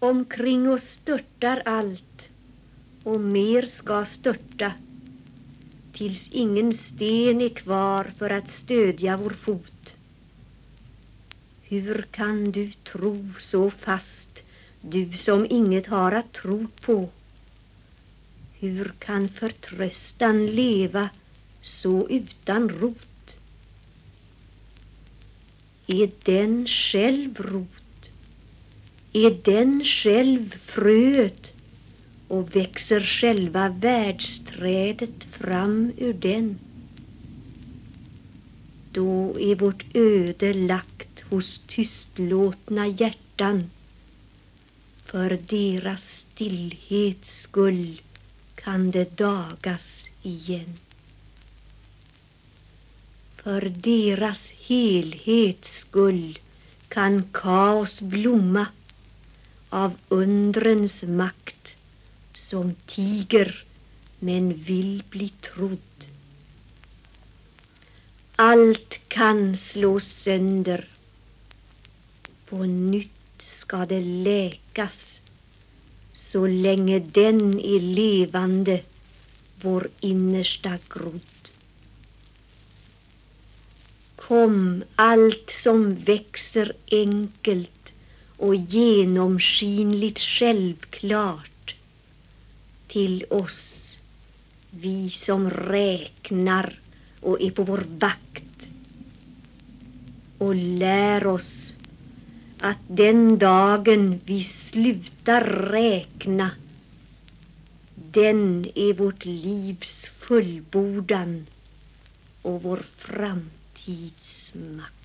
Omkring oss störtar allt och mer ska störta tills ingen sten är kvar för att stödja vår fot. Hur kan du tro så fast, du som inget har att tro på? Hur kan förtröstan leva så utan rot? Är den själv rot? Är den själv fröet och växer själva världsträdet fram ur den? Då är vårt öde lagt hos tystlåtna hjärtan för deras stillhets skull kan det dagas igen. För deras helhets skull kan kaos blomma av undrens makt som tiger men vill bli trodd. Allt kan slås sönder. På nytt ska det läkas så länge den är levande, vår innersta grodd. Kom allt som växer enkelt och genomskinligt självklart till oss, vi som räknar och är på vår vakt och lär oss att den dagen vi slutar räkna den är vårt livs fullbordan och vår framtids makt.